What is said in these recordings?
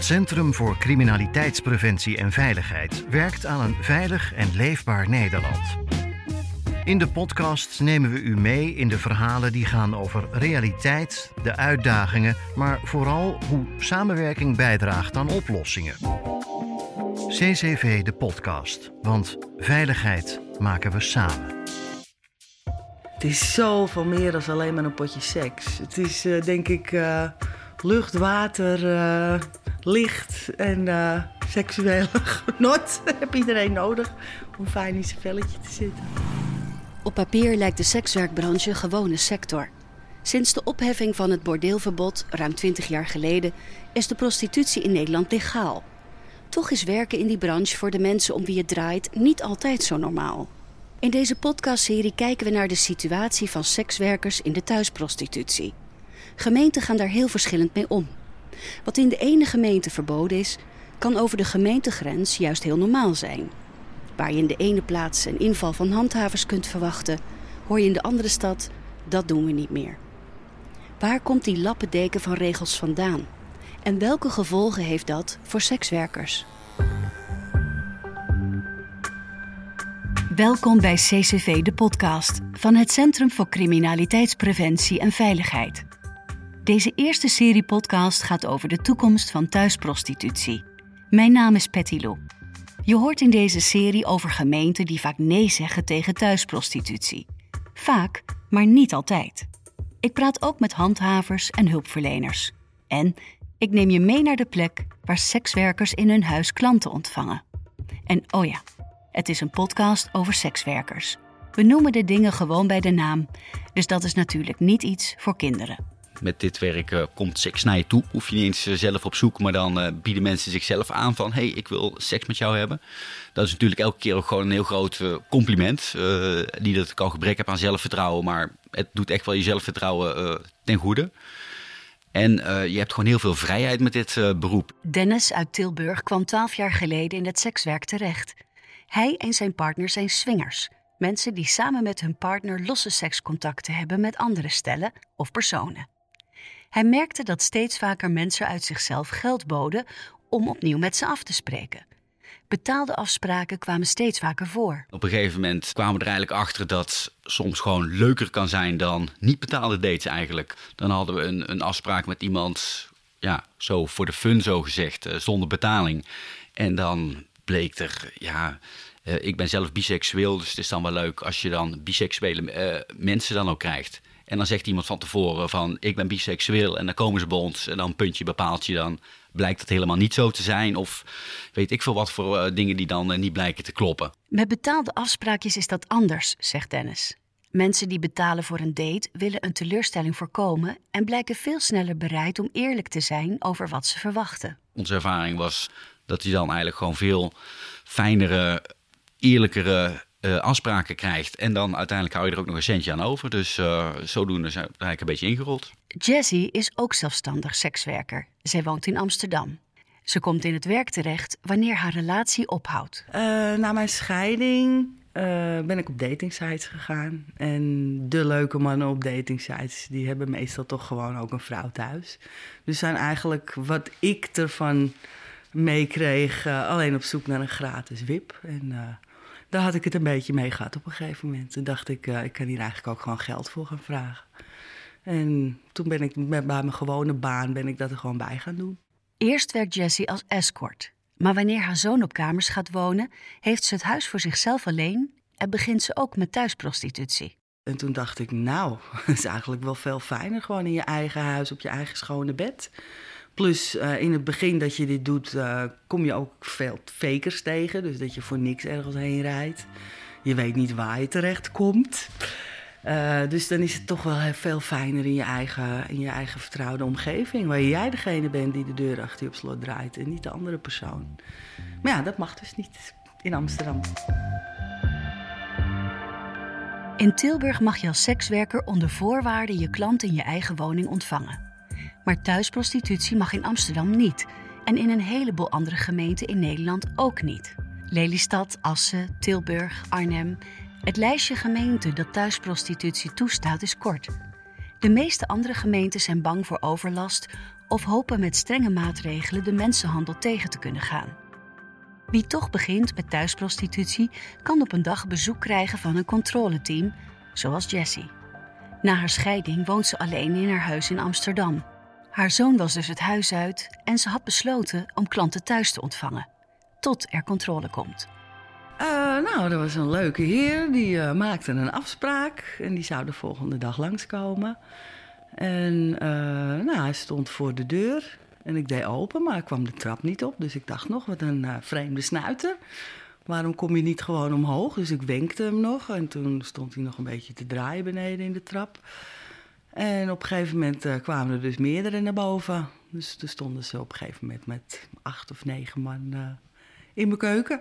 Het Centrum voor Criminaliteitspreventie en Veiligheid werkt aan een veilig en leefbaar Nederland. In de podcast nemen we u mee in de verhalen die gaan over realiteit, de uitdagingen, maar vooral hoe samenwerking bijdraagt aan oplossingen. CCV de podcast, want veiligheid maken we samen. Het is zoveel meer dan alleen maar een potje seks. Het is uh, denk ik uh, lucht, water, uh, licht en seksuele genot. heb iedereen nodig om fijn in zijn velletje te zitten. Op papier lijkt de sekswerkbranche gewone sector. Sinds de opheffing van het bordeelverbod ruim 20 jaar geleden is de prostitutie in Nederland legaal. Toch is werken in die branche voor de mensen om wie het draait niet altijd zo normaal. In deze podcastserie kijken we naar de situatie van sekswerkers in de thuisprostitutie. Gemeenten gaan daar heel verschillend mee om. Wat in de ene gemeente verboden is, kan over de gemeentegrens juist heel normaal zijn. Waar je in de ene plaats een inval van handhavers kunt verwachten, hoor je in de andere stad dat doen we niet meer. Waar komt die lappendeken van regels vandaan? En welke gevolgen heeft dat voor sekswerkers? Welkom bij CCV, de podcast van het Centrum voor Criminaliteitspreventie en Veiligheid. Deze eerste serie podcast gaat over de toekomst van thuisprostitutie. Mijn naam is Patty Lou. Je hoort in deze serie over gemeenten die vaak nee zeggen tegen thuisprostitutie. Vaak, maar niet altijd. Ik praat ook met handhavers en hulpverleners. En ik neem je mee naar de plek waar sekswerkers in hun huis klanten ontvangen. En oh ja, het is een podcast over sekswerkers. We noemen de dingen gewoon bij de naam, dus dat is natuurlijk niet iets voor kinderen. Met dit werk uh, komt seks naar je toe. Hoef je niet eens uh, zelf op zoek, maar dan uh, bieden mensen zichzelf aan van... hey, ik wil seks met jou hebben. Dat is natuurlijk elke keer ook gewoon een heel groot compliment. niet dat ik al gebrek heb aan zelfvertrouwen, maar het doet echt wel je zelfvertrouwen ten goede. En je hebt gewoon heel veel vrijheid met dit beroep. Dennis uit Tilburg kwam twaalf jaar geleden in het sekswerk terecht... Hij en zijn partner zijn swingers. Mensen die samen met hun partner losse sekscontacten hebben met andere stellen of personen. Hij merkte dat steeds vaker mensen uit zichzelf geld boden om opnieuw met ze af te spreken. Betaalde afspraken kwamen steeds vaker voor. Op een gegeven moment kwamen we er eigenlijk achter dat soms gewoon leuker kan zijn dan niet betaalde dates eigenlijk. Dan hadden we een, een afspraak met iemand, ja, zo voor de fun zo gezegd, eh, zonder betaling. En dan bleek er, ja, uh, ik ben zelf biseksueel, dus het is dan wel leuk als je dan biseksuele uh, mensen dan ook krijgt. En dan zegt iemand van tevoren van ik ben biseksueel en dan komen ze bij ons en dan puntje bepaalt je dan blijkt het helemaal niet zo te zijn of weet ik veel wat voor uh, dingen die dan niet blijken te kloppen. Met betaalde afspraakjes is dat anders, zegt Dennis. Mensen die betalen voor een date willen een teleurstelling voorkomen en blijken veel sneller bereid om eerlijk te zijn over wat ze verwachten. Onze ervaring was dat je dan eigenlijk gewoon veel fijnere, eerlijkere uh, afspraken krijgt. En dan uiteindelijk hou je er ook nog een centje aan over. Dus uh, zodoende zijn we eigenlijk een beetje ingerold. Jessie is ook zelfstandig sekswerker. Zij woont in Amsterdam. Ze komt in het werk terecht wanneer haar relatie ophoudt. Uh, na mijn scheiding ben ik op datingsites gegaan. En de leuke mannen op datingsites, die hebben meestal toch gewoon ook een vrouw thuis. Dus zijn eigenlijk wat ik ervan meekreeg. Uh, alleen op zoek naar een gratis wip. En uh, daar had ik het een beetje mee gehad op een gegeven moment. Toen dacht ik, uh, ik kan hier eigenlijk ook gewoon geld voor gaan vragen. En toen ben ik met, bij mijn gewone baan ben ik dat er gewoon bij gaan doen. Eerst werkt Jessie als escort. Maar wanneer haar zoon op kamers gaat wonen, heeft ze het huis voor zichzelf alleen en begint ze ook met thuisprostitutie. En toen dacht ik, nou, het is eigenlijk wel veel fijner gewoon in je eigen huis op je eigen schone bed. Plus uh, in het begin dat je dit doet, uh, kom je ook veel fakers tegen. Dus dat je voor niks ergens heen rijdt. Je weet niet waar je terecht komt. Uh, dus dan is het toch wel veel fijner in je, eigen, in je eigen vertrouwde omgeving. Waar jij degene bent die de deur achter je op slot draait en niet de andere persoon. Maar ja, dat mag dus niet in Amsterdam. In Tilburg mag je als sekswerker onder voorwaarden je klant in je eigen woning ontvangen. Maar thuisprostitutie mag in Amsterdam niet en in een heleboel andere gemeenten in Nederland ook niet. Lelystad, Assen, Tilburg, Arnhem. Het lijstje gemeenten dat thuisprostitutie toestaat is kort. De meeste andere gemeenten zijn bang voor overlast of hopen met strenge maatregelen de mensenhandel tegen te kunnen gaan. Wie toch begint met thuisprostitutie, kan op een dag bezoek krijgen van een controleteam, zoals Jessie. Na haar scheiding woont ze alleen in haar huis in Amsterdam. Haar zoon was dus het huis uit en ze had besloten om klanten thuis te ontvangen, tot er controle komt. Uh, nou, er was een leuke heer, die uh, maakte een afspraak en die zou de volgende dag langskomen. En uh, nou, hij stond voor de deur en ik deed open, maar kwam de trap niet op. Dus ik dacht nog, wat een vreemde snuiter. Waarom kom je niet gewoon omhoog? Dus ik wenkte hem nog en toen stond hij nog een beetje te draaien beneden in de trap. En op een gegeven moment uh, kwamen er dus meerdere naar boven. Dus toen stonden ze op een gegeven moment met acht of negen man uh, in mijn keuken.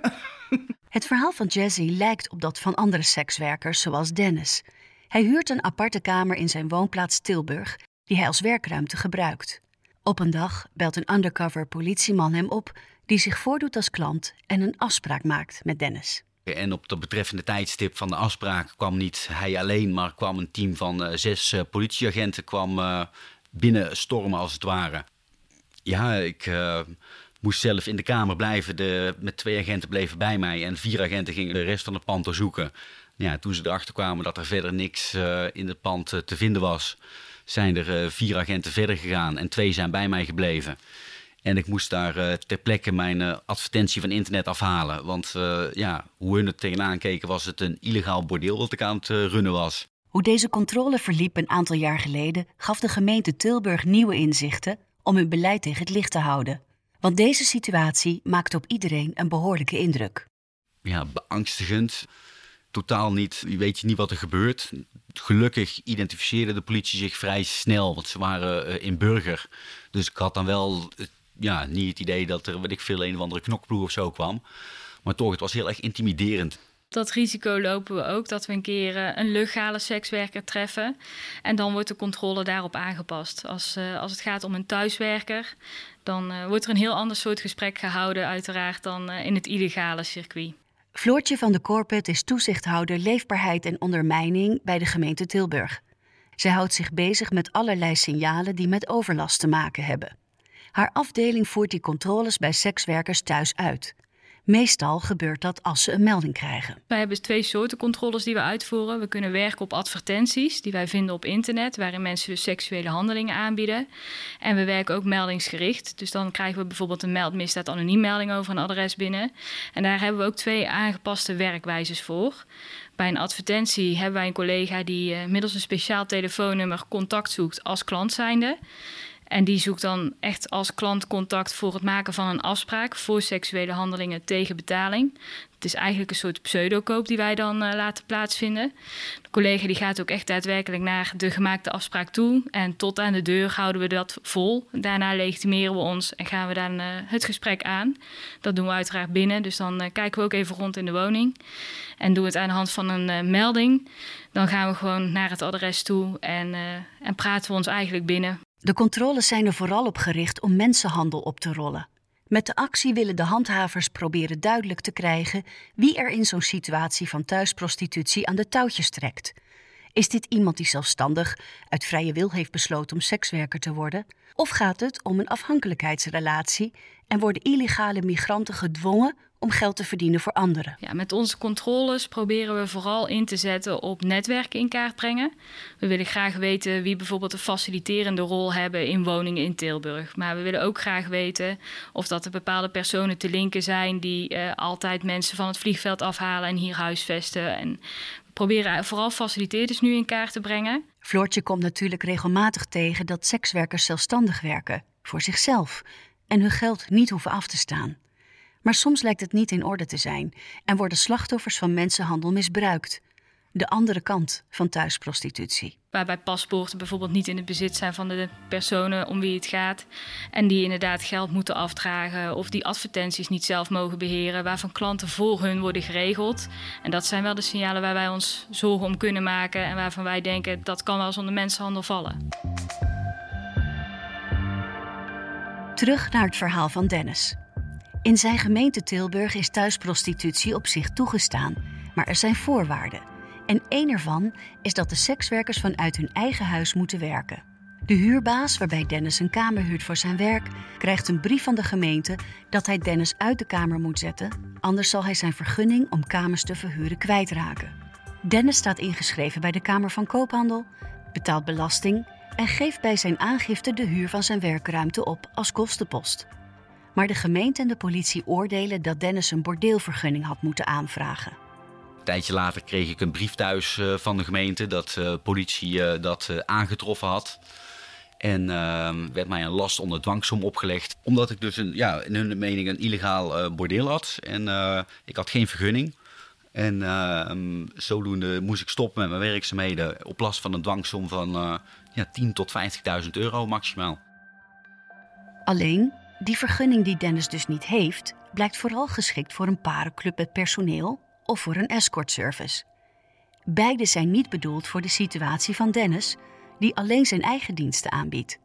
Het verhaal van Jesse lijkt op dat van andere sekswerkers, zoals Dennis. Hij huurt een aparte kamer in zijn woonplaats Tilburg, die hij als werkruimte gebruikt. Op een dag belt een undercover politieman hem op die zich voordoet als klant en een afspraak maakt met Dennis. En op het betreffende tijdstip van de afspraak kwam niet hij alleen, maar kwam een team van uh, zes uh, politieagenten kwam, uh, binnen stormen als het ware. Ja, ik moest zelf in de kamer blijven. De, met twee agenten bleven bij mij en vier agenten gingen de rest van het pand doorzoeken. Ja, toen ze erachter kwamen dat er verder niks in het pand te vinden was, zijn er vier agenten verder gegaan en twee zijn bij mij gebleven. En ik moest daar uh, ter plekke mijn uh, advertentie van internet afhalen. Want uh, ja, hoe hun het tegenaan keken, was het een illegaal bordeel dat ik aan het runnen was. Hoe deze controle verliep een aantal jaar geleden, gaf de gemeente Tilburg nieuwe inzichten om hun beleid tegen het licht te houden. Want deze situatie maakt op iedereen een behoorlijke indruk. Ja, beangstigend. Totaal niet, je weet je niet wat er gebeurt. Gelukkig identificeerde de politie zich vrij snel, want ze waren in burger. Dus ik had dan wel ja, niet het idee dat er, weet ik veel, een of andere knokploeg of zo kwam. Maar toch, het was heel erg intimiderend. Dat risico lopen we ook, dat we een keer uh, een legale sekswerker treffen. En dan wordt de controle daarop aangepast. Als, uh, als het gaat om een thuiswerker, dan uh, wordt er een heel ander soort gesprek gehouden, uiteraard, dan in het illegale circuit. Floortje van de Corpet is toezichthouder leefbaarheid en ondermijning bij de gemeente Tilburg. Zij houdt zich bezig met allerlei signalen die met overlast te maken hebben. Haar afdeling voert die controles bij sekswerkers thuis uit. Meestal gebeurt dat als ze een melding krijgen. Wij hebben twee soorten controles die we uitvoeren. We kunnen werken op advertenties die wij vinden op internet, waarin mensen dus seksuele handelingen aanbieden. En we werken ook meldingsgericht. Dus dan krijgen we bijvoorbeeld een meldmisdaad anoniem melding over een adres binnen. En daar hebben we ook twee aangepaste werkwijzes voor. Bij een advertentie hebben wij een collega die uh, middels een speciaal telefoonnummer contact zoekt als klant zijnde. En die zoekt dan echt als klant contact voor het maken van een afspraak voor seksuele handelingen tegen betaling. Het is eigenlijk een soort pseudokoop die wij dan uh, laten plaatsvinden. De collega die gaat ook echt daadwerkelijk naar de gemaakte afspraak toe. En tot aan de deur houden we dat vol. Daarna legitimeren we ons en gaan we dan uh, het gesprek aan. Dat doen we uiteraard binnen. Dus dan uh, kijken we ook even rond in de woning. En doen we het aan de hand van een melding. Dan gaan we gewoon naar het adres toe en, en praten we ons eigenlijk binnen. De controles zijn er vooral op gericht om mensenhandel op te rollen. Met de actie willen de handhavers proberen duidelijk te krijgen wie er in zo'n situatie van thuisprostitutie aan de touwtjes trekt. Is dit iemand die zelfstandig uit vrije wil heeft besloten om sekswerker te worden? Of gaat het om een afhankelijkheidsrelatie en worden illegale migranten gedwongen om geld te verdienen voor anderen. Ja, met onze controles proberen we vooral in te zetten op netwerken in kaart brengen. We willen graag weten wie bijvoorbeeld een faciliterende rol hebben in woningen in Tilburg. Maar we willen ook graag weten of dat er bepaalde personen te linken zijn die uh, altijd mensen van het vliegveld afhalen en hier huisvesten. En we proberen vooral faciliteerders nu in kaart te brengen. Floortje komt natuurlijk regelmatig tegen dat sekswerkers zelfstandig werken, voor zichzelf, en hun geld niet hoeven af te staan. Maar soms lijkt het niet in orde te zijn en worden slachtoffers van mensenhandel misbruikt. De andere kant van thuisprostitutie. Waarbij paspoorten bijvoorbeeld niet in het bezit zijn van de personen om wie het gaat. En die inderdaad geld moeten afdragen of die advertenties niet zelf mogen beheren. Waarvan klanten voor hun worden geregeld. En dat zijn wel de signalen waar wij ons zorgen om kunnen maken. En waarvan wij denken dat kan wel eens onder mensenhandel vallen. Terug naar het verhaal van Dennis. In zijn gemeente Tilburg is thuisprostitutie op zich toegestaan, maar er zijn voorwaarden. En één ervan is dat de sekswerkers vanuit hun eigen huis moeten werken. De huurbaas, waarbij Dennis een kamer huurt voor zijn werk, krijgt een brief van de gemeente dat hij Dennis uit de kamer moet zetten, anders zal hij zijn vergunning om kamers te verhuren kwijtraken. Dennis staat ingeschreven bij de Kamer van Koophandel, betaalt belasting en geeft bij zijn aangifte de huur van zijn werkruimte op als kostenpost. Maar de gemeente en de politie oordelen dat Dennis een bordeelvergunning had moeten aanvragen. Een tijdje later kreeg ik een brief thuis eh, van de gemeente dat de uh, politie uh, dat aangetroffen had. En ehm, werd mij een last onder dwangsom opgelegd. Omdat ik dus een, ja, in hun mening een illegaal bordeel had. En ik had geen vergunning. En ehm, zodoende moest ik stoppen met mijn werkzaamheden op last van een dwangsom van ja, 10.000 tot 50.000 euro maximaal. Alleen, die vergunning die Dennis dus niet heeft, blijkt vooral geschikt voor een parenclub met personeel of voor een escortservice. Beide zijn niet bedoeld voor de situatie van Dennis, die alleen zijn eigen diensten aanbiedt.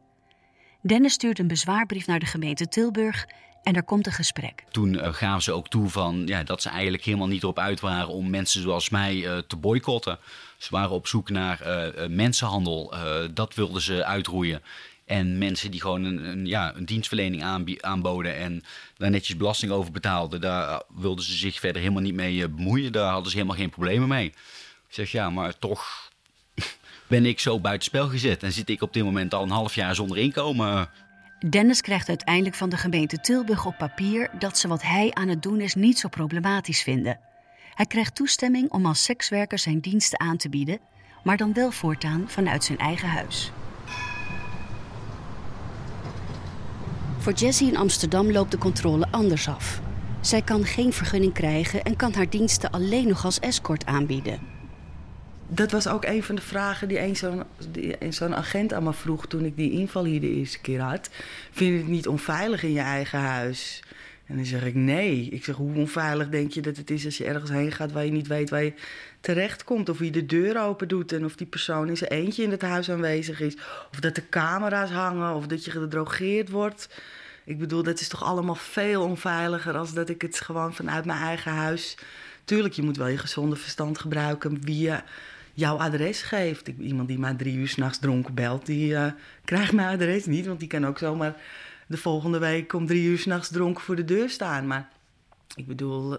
Dennis stuurt een bezwaarbrief naar de gemeente Tilburg en er komt een gesprek. Toen uh, gaven ze ook toe van, ja, dat ze eigenlijk helemaal niet erop uit waren om mensen zoals mij uh, te boycotten. Ze waren op zoek naar uh, mensenhandel. dat wilden ze uitroeien. En mensen die gewoon een, een, ja, een dienstverlening aanboden en daar netjes belasting over betaalden, daar wilden ze zich verder helemaal niet mee bemoeien. Daar hadden ze helemaal geen problemen mee. Ik zeg ja, maar toch ben ik zo buitenspel gezet en zit ik op dit moment al een half jaar zonder inkomen. Dennis krijgt uiteindelijk van de gemeente Tilburg op papier dat ze wat hij aan het doen is niet zo problematisch vinden. Hij krijgt toestemming om als sekswerker zijn diensten aan te bieden, maar dan wel voortaan vanuit zijn eigen huis. Voor Jessie in Amsterdam loopt de controle anders af. Zij kan geen vergunning krijgen en kan haar diensten alleen nog als escort aanbieden. Dat was ook een van de vragen die een zo'n agent aan me vroeg toen ik die inval hier de eerste keer had. Vind je het niet onveilig in je eigen huis? En dan zeg ik nee. Ik zeg, hoe onveilig denk je dat het is als je ergens heen gaat waar je niet weet waar je terecht komt? Of wie de deur open doet en of die persoon in zijn eentje in het huis aanwezig is. Of dat de camera's hangen of dat je gedrogeerd wordt. Ik bedoel, dat is toch allemaal veel onveiliger als dat ik het gewoon vanuit mijn eigen huis. Tuurlijk, je moet wel je gezonde verstand gebruiken wie je jouw adres geeft. Iemand die maar drie uur s'nachts dronken belt, die uh, krijgt mijn adres niet. Want die kan ook zomaar de volgende week om drie uur s'nachts dronken voor de deur staan. Maar ik bedoel,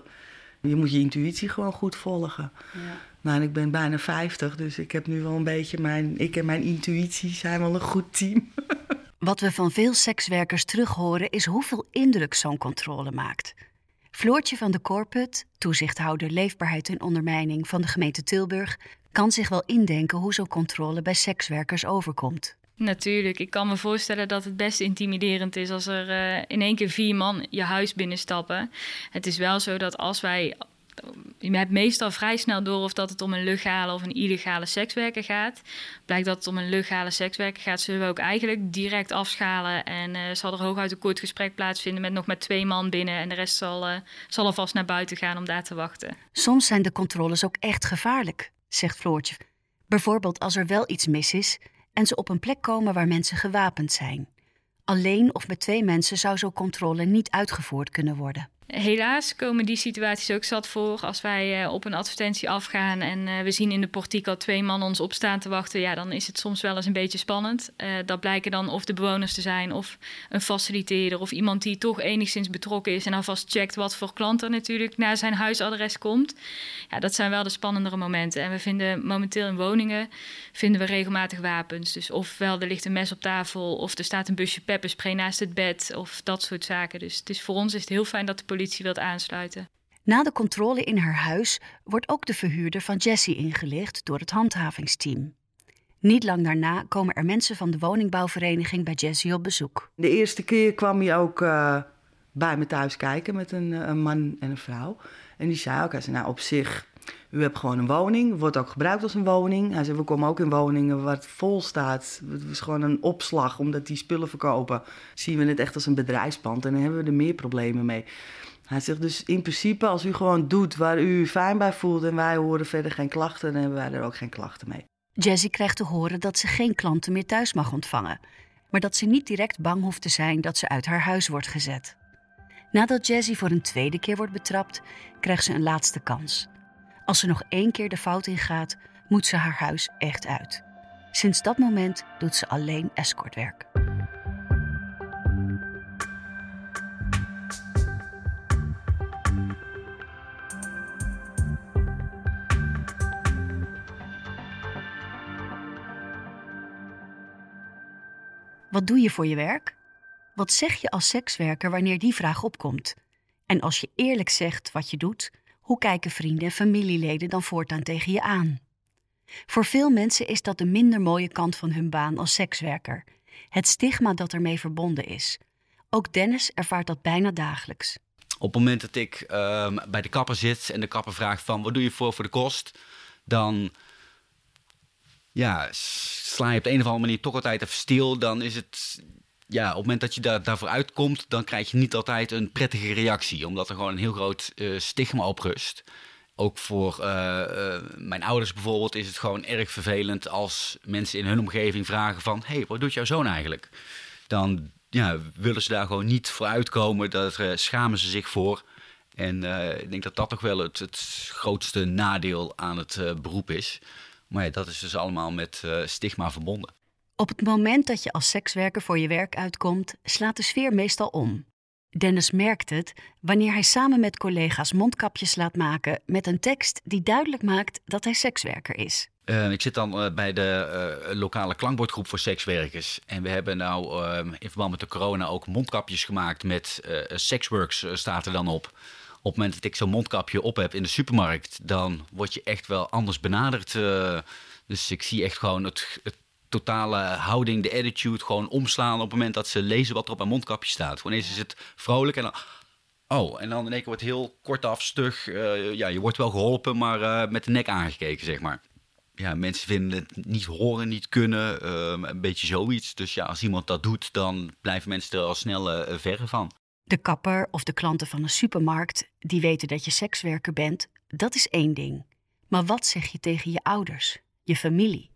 je moet je intuïtie gewoon goed volgen. Ja. Nou, en ik ben bijna 50, dus ik heb nu wel een beetje mijn... Ik en mijn intuïtie zijn wel een goed team. Wat we van veel sekswerkers terughoren is hoeveel indruk zo'n controle maakt. Floortje van de Korput, toezichthouder leefbaarheid en ondermijning van de gemeente Tilburg, kan zich wel indenken hoe zo'n controle bij sekswerkers overkomt. Natuurlijk, ik kan me voorstellen dat het best intimiderend is als er uh, in één keer vier man je huis binnenstappen. Het is wel zo dat als wij je hebt meestal vrij snel door of dat het om een legale of een illegale sekswerker gaat. Blijkt dat het om een legale sekswerker gaat, zullen we ook eigenlijk direct afschalen. En uh, zal er hooguit een kort gesprek plaatsvinden met nog met twee man binnen. En de rest zal, uh, zal alvast naar buiten gaan om daar te wachten. Soms zijn de controles ook echt gevaarlijk, zegt Floortje. Bijvoorbeeld als er wel iets mis is en ze op een plek komen waar mensen gewapend zijn. Alleen of met twee mensen zou zo'n controle niet uitgevoerd kunnen worden. Helaas komen die situaties ook zat voor als wij uh, op een advertentie afgaan en uh, we zien in de portiek al twee mannen ons opstaan te wachten. Ja, dan is het soms wel eens een beetje spannend. Uh, dat blijken dan of de bewoners te zijn of een faciliteerder of iemand die toch enigszins betrokken is en alvast checkt wat voor klant er natuurlijk naar zijn huisadres komt. Ja, dat zijn wel de spannendere momenten. En we vinden momenteel in woningen vinden we regelmatig wapens. Dus ofwel er ligt een mes op tafel of er staat een busje pepperspray naast het bed of dat soort zaken. Dus het is, voor ons is het heel fijn dat de politie wilt aansluiten. Na de controle in haar huis wordt ook de verhuurder van Jessie ingelicht door het handhavingsteam. Niet lang daarna komen er mensen van de woningbouwvereniging bij Jessie op bezoek. De eerste keer kwam hij ook uh, bij me thuis kijken met een, een, man en een vrouw. En die zei ook, hij zei, nou op zich, u hebt gewoon een woning, wordt ook gebruikt als een woning. Hij zei, we komen ook in woningen waar het vol staat. Het is gewoon een opslag, omdat die spullen verkopen. Zien we het echt als een bedrijfspand en dan hebben we er meer problemen mee. Hij zegt dus in principe, als u gewoon doet waar u fijn bij voelt en wij horen verder geen klachten, dan hebben wij er ook geen klachten mee. Jessie krijgt te horen dat ze geen klanten meer thuis mag ontvangen, maar dat ze niet direct bang hoeft te zijn dat ze uit haar huis wordt gezet. Nadat Jessie voor een tweede keer wordt betrapt, krijgt ze een laatste kans. Als ze nog één keer de fout ingaat, moet ze haar huis echt uit. Sinds dat moment doet ze alleen escortwerk. Wat doe je voor je werk? Wat zeg je als sekswerker wanneer die vraag opkomt? En als je eerlijk zegt wat je doet, hoe kijken vrienden en familieleden dan voortaan tegen je aan? Voor veel mensen is dat de minder mooie kant van hun baan als sekswerker. Het stigma dat ermee verbonden is. Ook Dennis ervaart dat bijna dagelijks. Op het moment dat ik ehm, bij de kapper zit en de kapper vraagt van wat doe je voor voor de kost, dan ja, sla je op de een of andere manier toch altijd even stil. Dan is het ja, op het moment dat je daar, daarvoor uitkomt, dan krijg je niet altijd een prettige reactie. Omdat er gewoon een heel groot uh, stigma op rust. Ook voor uh, uh, mijn ouders bijvoorbeeld is het gewoon erg vervelend als mensen in hun omgeving vragen van... hey, wat doet jouw zoon eigenlijk? Dan ja, willen ze daar gewoon niet voor uitkomen, daar schamen ze zich voor. En ik denk dat dat toch wel het, het grootste nadeel aan het beroep is. Maar ja, dat is dus allemaal met stigma verbonden. Op het moment dat je als sekswerker voor je werk uitkomt, slaat de sfeer meestal om. Dennis merkt het wanneer hij samen met collega's mondkapjes laat maken met een tekst die duidelijk maakt dat hij sekswerker is. Uh, ik zit dan uh, bij de uh, lokale klankbordgroep voor sekswerkers. En we hebben nou ehm, in verband met de corona ook mondkapjes gemaakt met Sexworks staat er dan op. Op het moment dat ik zo'n mondkapje op heb in de supermarkt, dan word je echt wel anders benaderd. dus ik zie echt gewoon het, het totale houding, de attitude gewoon omslaan op het moment dat ze lezen wat er op mijn mondkapje staat. Gewoon eens is het vrolijk en dan... Oh, en dan in één keer wordt heel kortaf, stug. Uh, ja, je wordt wel geholpen, maar uh, met de nek aangekeken, zeg maar. Ja, mensen vinden het niet horen, niet kunnen. Een beetje zoiets. Dus ja, als iemand dat doet, dan blijven mensen er al snel verre van. De kapper of de klanten van een supermarkt die weten dat je sekswerker bent, dat is één ding. Maar wat zeg je tegen je ouders, je familie?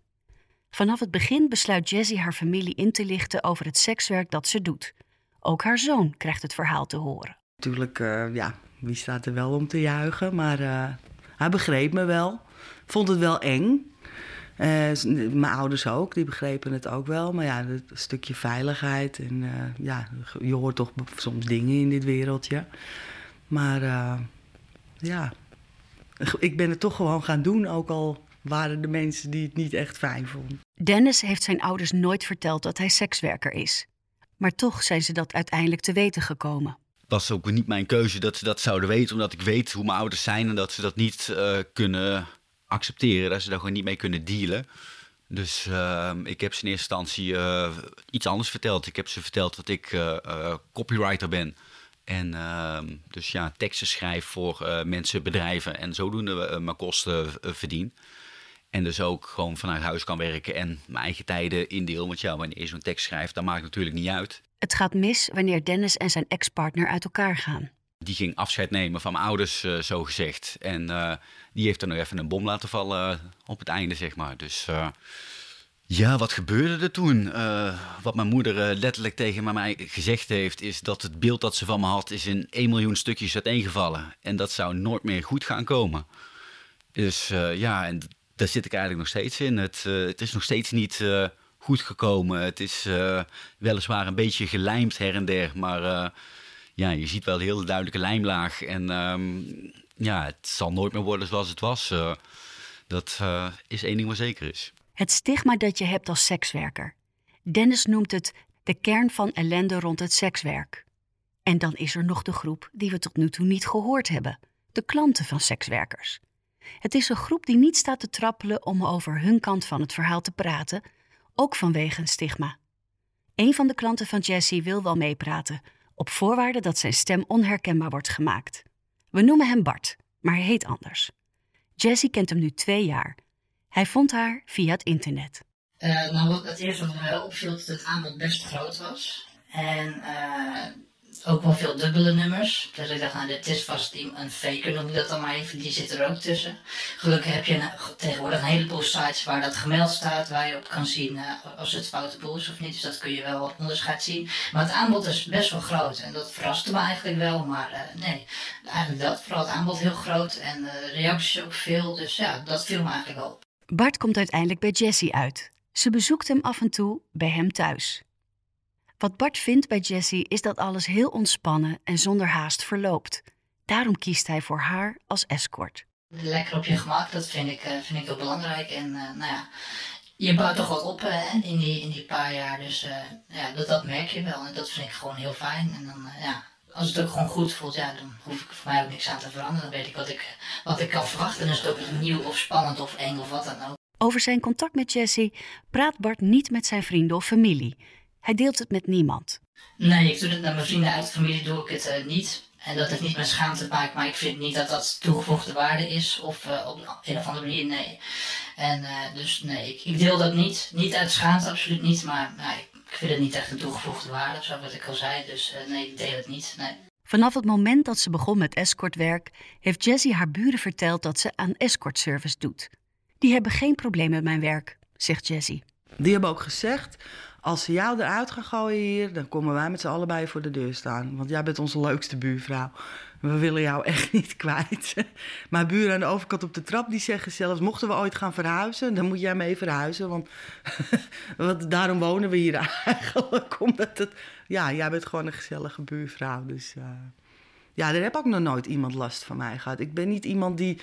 Vanaf het begin besluit Jessie haar familie in te lichten over het sekswerk dat ze doet. Ook haar zoon krijgt het verhaal te horen. Natuurlijk, uh, ja, wie staat er wel om te juichen? Maar uh, hij begreep me wel. Vond het wel eng. Uh, mijn ouders ook, die begrepen het ook wel. Maar ja, een stukje veiligheid. En ja, je hoort toch soms dingen in dit wereldje. Maar ja, ik ben het toch gewoon gaan doen. Ook al waren de mensen die het niet echt fijn vonden. Dennis heeft zijn ouders nooit verteld dat hij sekswerker is. Maar toch zijn ze dat uiteindelijk te weten gekomen. Het was ook niet mijn keuze dat ze dat zouden weten, omdat ik weet hoe mijn ouders zijn en dat ze dat niet uh, kunnen accepteren, dat ze daar gewoon niet mee kunnen dealen. Dus uh, ik heb ze in eerste instantie uh, iets anders verteld. Ik heb ze verteld dat ik copywriter ben. En ehm, dus ja, teksten schrijf voor mensen, bedrijven en zodoende mijn kosten verdien. En dus ook gewoon vanuit huis kan werken en mijn eigen tijden indeel. Want ja, wanneer je zo'n tekst schrijft, dan maakt natuurlijk niet uit. Het gaat mis wanneer Dennis en zijn ex-partner uit elkaar gaan. Die ging afscheid nemen van mijn ouders, uh, zo gezegd. En uh, die heeft er nog even een bom laten vallen uh, op het einde, zeg maar. Dus ja, wat gebeurde er toen? wat mijn moeder letterlijk tegen mij gezegd heeft, is dat het beeld dat ze van me had, is in 1 miljoen stukjes uiteengevallen. En dat zou nooit meer goed gaan komen. Dus ja, en daar zit ik eigenlijk nog steeds in. Het, het is nog steeds niet goed gekomen. Het is weliswaar een beetje gelijmd her en der, maar ja, je ziet wel een heel duidelijke lijmlaag. En um, ja, het zal nooit meer worden zoals het was. dat is één ding wat zeker is. Het stigma dat je hebt als sekswerker. Dennis noemt het de kern van ellende rond het sekswerk. En dan is er nog de groep die we tot nu toe niet gehoord hebben: de klanten van sekswerkers. Het is een groep die niet staat te trappelen om over hun kant van het verhaal te praten, ook vanwege een stigma. Een van de klanten van Jesse wil wel meepraten, op voorwaarde dat zijn stem onherkenbaar wordt gemaakt. We noemen hem Bart, maar hij heet anders. Jesse kent hem nu twee jaar. Hij vond haar via het internet. Uh, nou, wat het eerste wat mij opviel, dat het aanbod best groot was. En uh, ook wel veel dubbele nummers. Dus ik dacht, nou, dit is vast een faker, noem ik dat dan maar even. Die zit er ook tussen. Gelukkig heb je tegenwoordig een heleboel sites waar dat gemeld staat, waar je op kan zien uh, als het foute boel is of niet. Dus dat kun je wel onderscheid zien. Maar het aanbod is best wel groot en dat verraste me eigenlijk wel. Maar uh, nee, eigenlijk dat. Vooral het aanbod heel groot en uh, reacties ook veel. Dus ja, dat viel me eigenlijk op. Bart komt uiteindelijk bij Jessie uit. Ze bezoekt hem af en toe bij hem thuis. Wat Bart vindt bij Jessie is dat alles heel ontspannen en zonder haast verloopt. Daarom kiest hij voor haar als escort. Lekker op je gemak, dat vind ik, uh, vind ik heel belangrijk. En uh, nou ja, je bouwt toch wat op hè, in, die, in die paar jaar. Dus uh, ja, dat, dat merk je wel. En dat vind ik gewoon heel fijn. En dan, ja, als het ook gewoon goed voelt, ja, dan hoef ik voor mij ook niks aan te veranderen. Dan weet ik wat ik, wat ik kan verwachten. En is het ook nieuw of spannend of eng of wat dan ook. Over zijn contact met Jessie praat Bart niet met zijn vrienden of familie. Hij deelt het met niemand. Nee, ik doe het naar mijn vrienden uit de familie, doe ik het uh, niet. En dat heeft niet met schaamte te maken, maar ik vind niet dat dat toegevoegde waarde is. Of uh, op een of andere manier, nee. En uh, dus nee, ik, ik, deel dat niet. Niet uit schaamte, absoluut niet. Maar nee, ik vind het niet echt een toegevoegde waarde, zo wat ik al zei. Dus nee, ik deel het niet, nee. Vanaf het moment dat ze begon met escortwerk, heeft Jessie haar buren verteld dat ze aan escortservice doet. Die hebben geen probleem met mijn werk, zegt Jessie. Die hebben ook gezegd, als ze jou eruit gaan gooien hier, dan komen wij met z'n allebei voor de deur staan. Want jij bent onze leukste buurvrouw. We willen jou echt niet kwijt. Maar buren aan de overkant op de trap, die zeggen zelfs... mochten we ooit gaan verhuizen, dan moet jij mee verhuizen. Want, want daarom wonen we hier eigenlijk. Omdat het... Ja, jij bent gewoon een gezellige buurvrouw, dus... Uh... Ja, er heb ook nog nooit iemand last van mij gehad. Ik ben niet iemand die...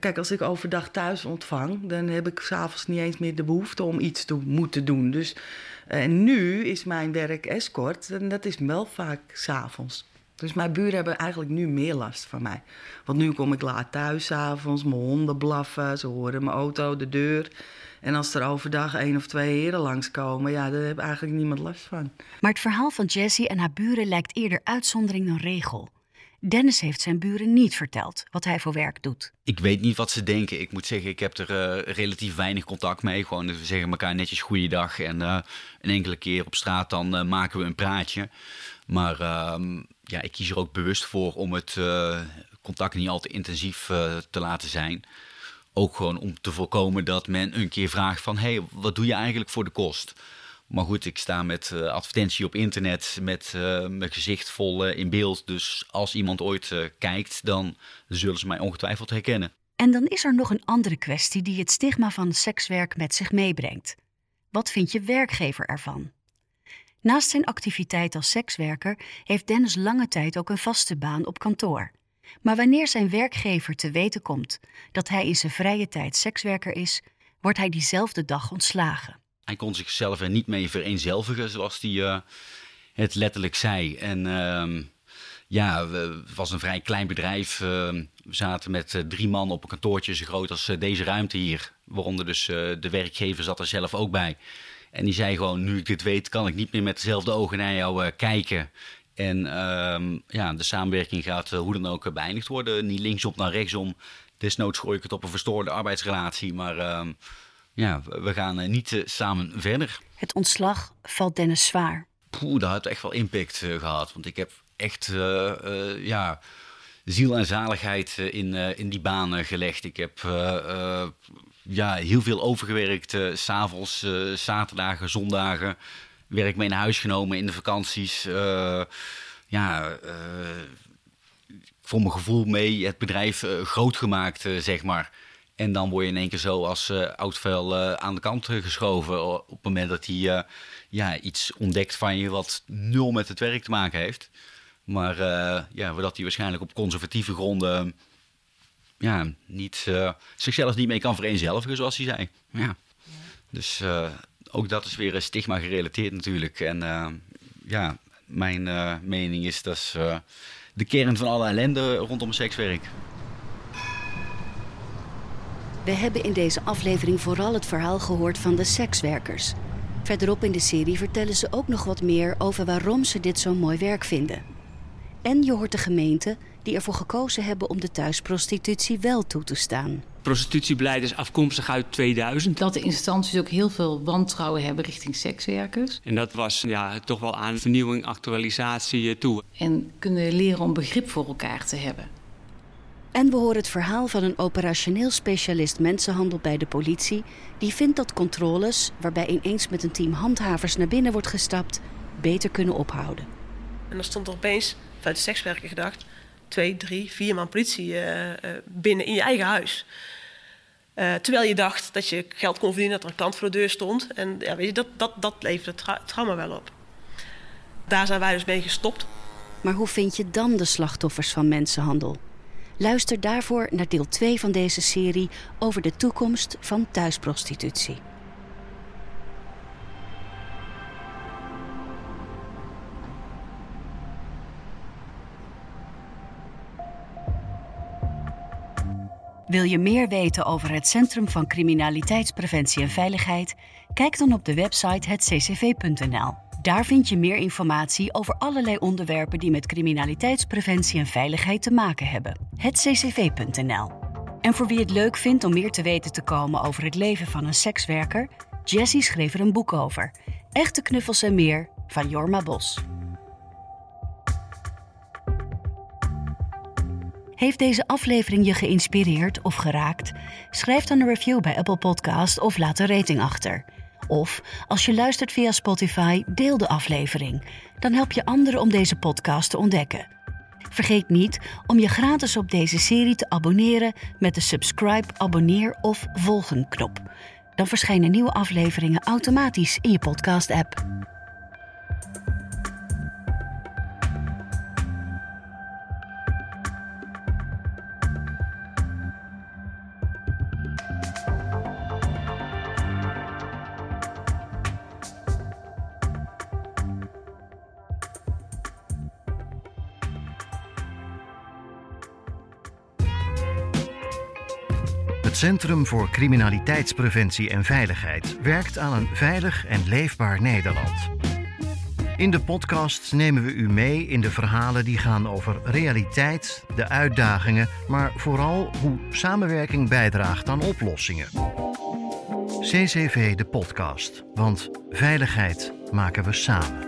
Kijk, als ik overdag thuis ontvang... dan heb ik s'avonds niet eens meer de behoefte om iets te moeten doen. Dus, en nu is mijn werk escort en dat is wel vaak s'avonds. Dus mijn buren hebben eigenlijk nu meer last van mij. Want nu kom ik laat thuis s'avonds, mijn honden blaffen, ze horen mijn auto, de deur... En als er overdag één of twee heren langskomen, ja, daar heb eigenlijk niemand last van. Maar het verhaal van Jessie en haar buren lijkt eerder uitzondering dan regel. Dennis heeft zijn buren niet verteld wat hij voor werk doet. Ik weet niet wat ze denken. Ik moet zeggen, ik heb er uh, relatief weinig contact mee. Gewoon, we zeggen elkaar netjes goeiedag. En uh, een enkele keer op straat dan uh, maken we een praatje. Maar ehm, ja, ik kies er ook bewust voor om het contact niet al te intensief te laten zijn. Ook gewoon om te voorkomen dat men een keer vraagt van... hé, hey, wat doe je eigenlijk voor de kost? Maar goed, ik sta met uh, advertentie op internet, met uh, mijn gezicht vol uh, in beeld. Dus als iemand ooit kijkt, dan zullen ze mij ongetwijfeld herkennen. En dan is er nog een andere kwestie die het stigma van sekswerk met zich meebrengt. Wat vindt je werkgever ervan? Naast zijn activiteit als sekswerker heeft Dennis lange tijd ook een vaste baan op kantoor. Maar wanneer zijn werkgever te weten komt dat hij in zijn vrije tijd sekswerker is, wordt hij diezelfde dag ontslagen. Hij kon zichzelf er niet mee vereenzelvigen, zoals hij uh, het letterlijk zei. En uh, ja, het was een vrij klein bedrijf. Uh, we zaten met uh, drie man op een kantoortje zo groot als deze ruimte hier. Waaronder dus de werkgever zat er zelf ook bij. En die zei gewoon, nu ik dit weet, kan ik niet meer met dezelfde ogen naar jou kijken. En ehm, ja, de samenwerking gaat hoe dan ook beëindigd worden. Niet linksom naar rechtsom. Desnoods gooi ik het op een verstoorde arbeidsrelatie, maar ehm, ja, we gaan uh, niet uh, samen verder. Het ontslag valt Dennis zwaar. Poeh, dat heeft echt wel impact uh, gehad. Want ik heb echt ja, ziel en zaligheid in, in die baan gelegd. Ik heb ja, heel veel overgewerkt. s'avonds, zaterdagen, zondagen. Werk mee naar huis genomen in de vakanties. ja, voor mijn gevoel mee het bedrijf groot gemaakt, zeg maar. En dan word je in één keer zo als uh, oud vuil uh, aan de kant geschoven. Op het moment dat hij ja, iets ontdekt van je wat nul met het werk te maken heeft. Maar ja, dat hij waarschijnlijk op conservatieve gronden ja, niet, zichzelf niet mee kan vereenzelvigen, zoals hij zei. Ja. Dus ook dat is weer stigma gerelateerd natuurlijk. En ja, mijn mening is dat is de kern van alle ellende rondom sekswerk. We hebben in deze aflevering vooral het verhaal gehoord van de sekswerkers. Verderop in de serie vertellen ze ook nog wat meer over waarom ze dit zo'n mooi werk vinden. En je hoort de gemeenten die ervoor gekozen hebben om de thuisprostitutie wel toe te staan. prostitutiebeleid is afkomstig uit 2000. Dat de instanties ook heel veel wantrouwen hebben richting sekswerkers. En dat was ja, toch wel aan vernieuwing, actualisatie eh, toe. En kunnen leren om begrip voor elkaar te hebben. En we horen het verhaal van een operationeel specialist mensenhandel bij de politie. Die vindt dat controles, waarbij ineens met een team handhavers naar binnen wordt gestapt, beter kunnen ophouden. En dan stond er opeens, vanuit de sekswerker gedacht, twee, drie, vier man politie uh, uh, binnen in je eigen huis. Uh, terwijl je dacht dat je geld kon verdienen, dat er een klant voor de deur stond. En ja, weet je, dat, dat, dat leverde tra trauma wel op. Daar zijn wij dus mee gestopt. Maar hoe vind je dan de slachtoffers van mensenhandel? Luister daarvoor naar deel 2 van deze serie over de toekomst van thuisprostitutie. Wil je meer weten over het Centrum van Criminaliteitspreventie en Veiligheid? Kijk dan op de website hetccv.nl. Daar vind je meer informatie over allerlei onderwerpen die met criminaliteitspreventie en veiligheid te maken hebben. hetccv.nl. En voor wie het leuk vindt om meer te weten te komen over het leven van een sekswerker, Jessie schreef er een boek over. Echte knuffels en meer van Jorma Bos. Heeft deze aflevering je geïnspireerd of geraakt? Schrijf dan een review bij Apple Podcast of laat een rating achter. Of als je luistert via Spotify, deel de aflevering. Dan help je anderen om deze podcast te ontdekken. Vergeet niet om je gratis op deze serie te abonneren met de subscribe, abonneer of volgen knop. Dan verschijnen nieuwe afleveringen automatisch in je podcast-app. Centrum voor Criminaliteitspreventie en Veiligheid werkt aan een veilig en leefbaar Nederland. In de podcast nemen we u mee in de verhalen die gaan over realiteit, de uitdagingen, maar vooral hoe samenwerking bijdraagt aan oplossingen. CCV de podcast, want veiligheid maken we samen.